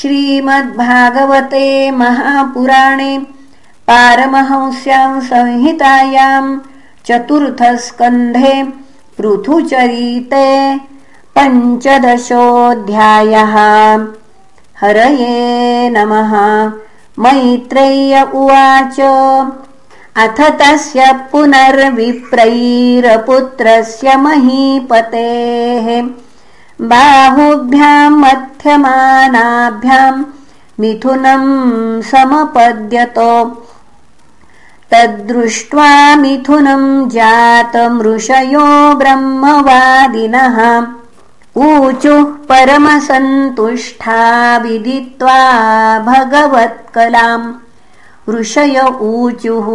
श्रीमद्भागवते महापुराणे पारमहंस्यां संहितायां चतुर्थस्कन्धे पृथुचरिते पञ्चदशोऽध्यायः। हरये नमः। मैत्रेय उवाच। अथ तस्य पुनर्विप्रैरपुत्रस्य महीपतेः बाहुभ्याम् मध्यमानाभ्याम् मिथुनम् समपद्यतो। तद्दृष्ट्वा मिथुनम् जातमृषयो ब्रह्मवादिनः। ऊचुः परमसन्तुष्टा विदित्वा भगवत्कलाम्। ऋषय ऊचुः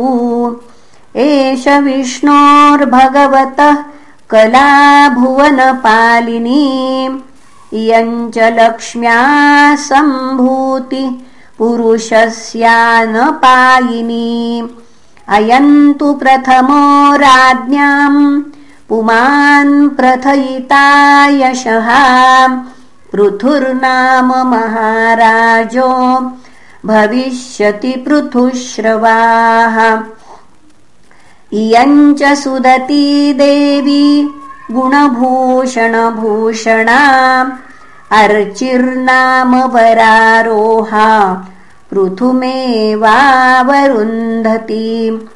एष विष्णोर्भगवतः कला भुवनपालिनी इयञ्च लक्ष्म्या सम्भूति पुरुषस्यानपायिनी। अयन्तु प्रथमो राज्ञाम् पुमान् प्रथयिता यशः। पृथुर्नाम महाराजो भविष्यति पृथुश्रवाः इयञ्च सुदती देवी गुणभूषणभूषणा अर्चिर्नाम वरारोहा पृथुमेवावरुन्धति।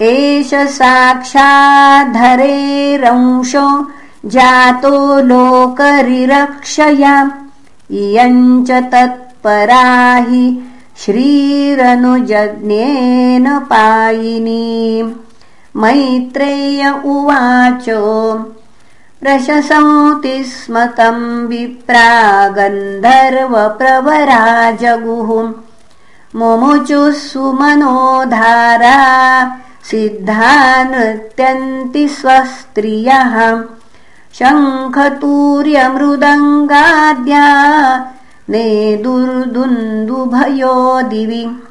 एष साक्षाद्धरेरंशो जातो लोकरिरक्षया। इयञ्च तत्परा हि श्रीरनुजज्ञेन पायिनी मैत्रेय उवाच। प्रशसंति स्म तम् विप्रागन्धर्वप्रवराजगुः। सिद्धा नृत्यन्ति स्वस्त्रियः। शङ्खतूर्यमृदङ्गाद्या नेदुर्दुन्दुभयो दिवि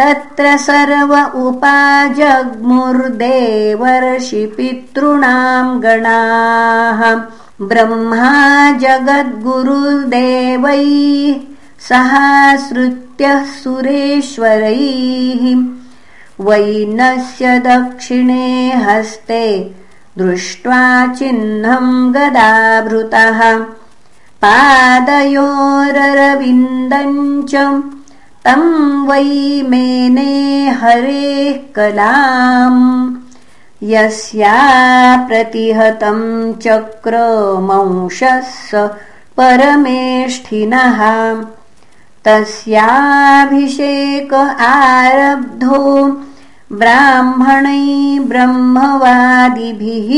तत्र सर्व उपाजग्मुर्देवर्षि पितॄणाम् गणाः। ब्रह्मा जगद्गुरुदेवैः सहाश्रुत्यः सुरेश्वरैः। वैनस्य दक्षिणे हस्ते दृष्ट्वा चिह्नम् गदाभृतः। पादयोररविन्दम् च तम् वै मेने हरेः कलाम्। यस्या प्रतिहतम् चक्रमंशः स परमेष्ठिनः। तस्याभिषेक आरब्धो ब्राह्मणै ब्रह्मवादिभिः।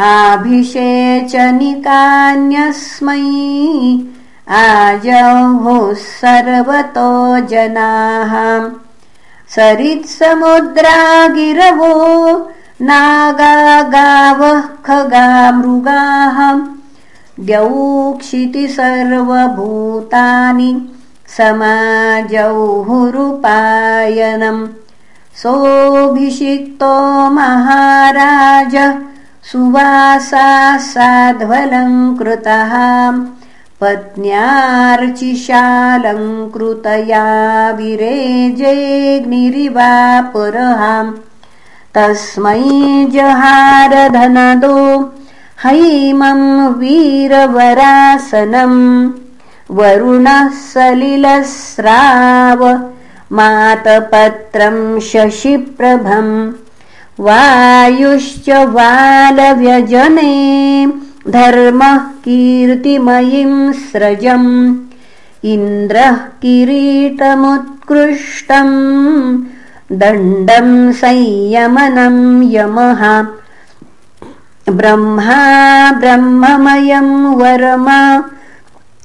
आभिषेचनिकान्यस्मै आजहुः सर्वतो जनाः। सरित्समुद्रा गिरवो नागा गावः खगा मृगाः द्यौक्षिति सर्वभूतानि समाजौहुरुपायनम् सोऽभिषिक्तो महाराज सुवासा साध्वलङ्कृतः पत्न्यार्चिशालङ्कृतया विरेजेग्निरिवापुरहाम् तस्मै जहारधनदो हैमम् वीरवरासनम् वरुणः सलिलस्राव मातपत्रम् शशिप्रभम्। वायुश्च वालव्यजने धर्मः कीर्तिमयीम् स्रजम् इन्द्रः किरीटमुत्कृष्टम् दण्डम् संयमनम् यमः। ब्रह्मा ब्रह्ममयम् वर्मा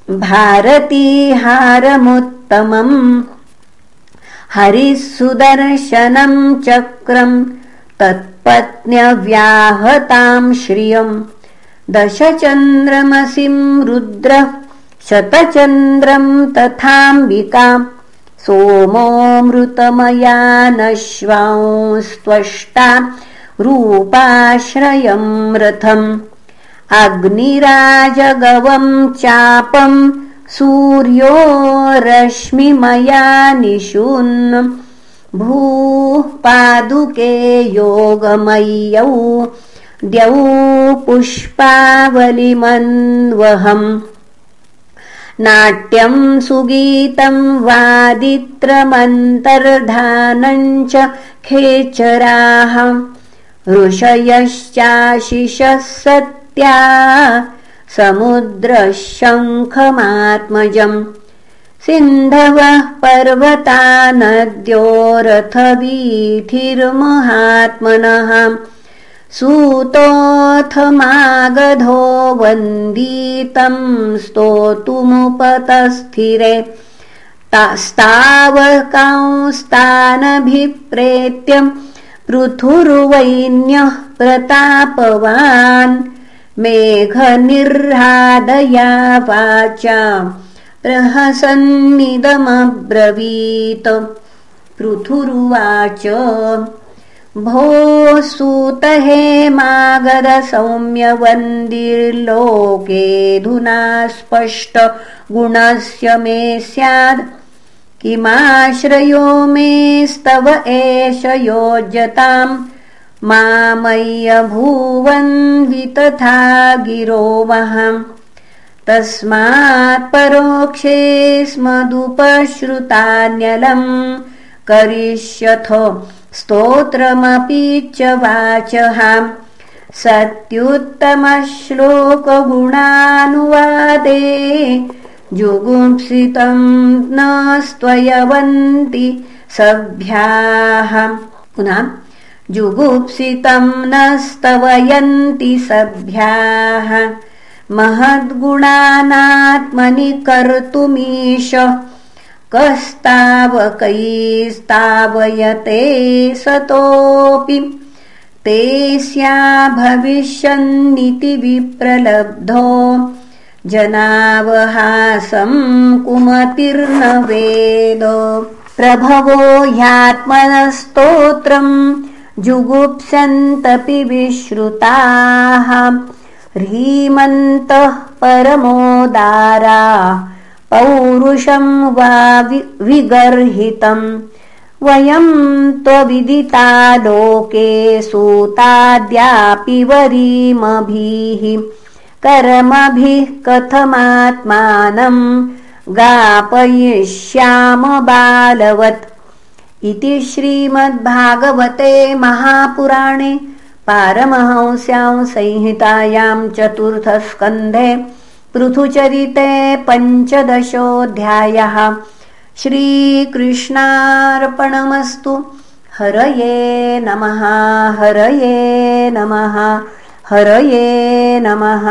भारतीहारमुत्तमम्। हरिः सुदर्शनम् चक्रम् तत्पत्न्यव्याहताम् श्रियम् दशचन्द्रमसिम् रुद्रः शतचन्द्रम् तथाम्बिकाम् सोमोऽमृतमया नश्वांस्त्वष्टा रूपाश्रयम् रथम् अग्निराजगवम् चापम् सूर्यो रश्मिमया निशून् भूः पादुके योगमय्यौ द्यौ पुष्पावलिमन्वहम् सुगीतम् वादित्रमन्तर्धानम् च खेचराः। ऋषयश्चाशिषः सत्या समुद्रः शङ्खमात्मजम् सिन्धवः पर्वता नद्योरथवीथिर्महात्मनः सूतोऽथमागधो वन्दीतम् स्तोतुमुपतस्थिरे। तास्तावकांस्तानभिप्रेत्यम् पृथुर्वैन्यः प्रतापवान्। मेघनिर्हादया वाचा प्रहसन्निदमब्रवीत। पृथुरुवाच भो सौम्यवन्दिर्लोकेऽधुना स्पष्ट गुणस्य मे स्याद्। किमाश्रयो मेस्तव एष योज्यताम्। मामय्यभूवन् वितथा गिरो वहम् तस्मात् परोक्षे स्मदुपश्रुतान्यलम्। करिष्यथो स्तोत्रमपि च वाचः सत्युत्तमश्लोकगुणानुवादे जुगुप्सितम् न स्त्वयवन्ति सभ्याः पुनः जुगुप्सितम् न स्तवयन्ति सभ्याः महद्गुणानात्मनि कर्तुमीश कस्तावकैस्तावयते सतोऽपि। ते स्या भविष्यन्निति विप्रलब्धो। जनावहासम् कुमतिर्न वेद प्रभवो ह्यात्मनस्तोत्रम् जुगुप्स्यन्तपि विश्रुताः। ह्रीमन्तः परमोदारा पौरुषम् वा विगर्हितम् वयम् त्वविदिता लोके सूताद्यापि वरीमभिः। कर्मभिः कथमात्मानम् गापयिष्याम बालवत्। इति श्रीमद्भागवते महापुराणे पारमहंस्यां संहितायां चतुर्थस्कन्धे पृथुचरिते पञ्चदशोऽध्यायः। श्रीकृष्णार्पणमस्तु। हरये नमः हरये नमः हरये नमः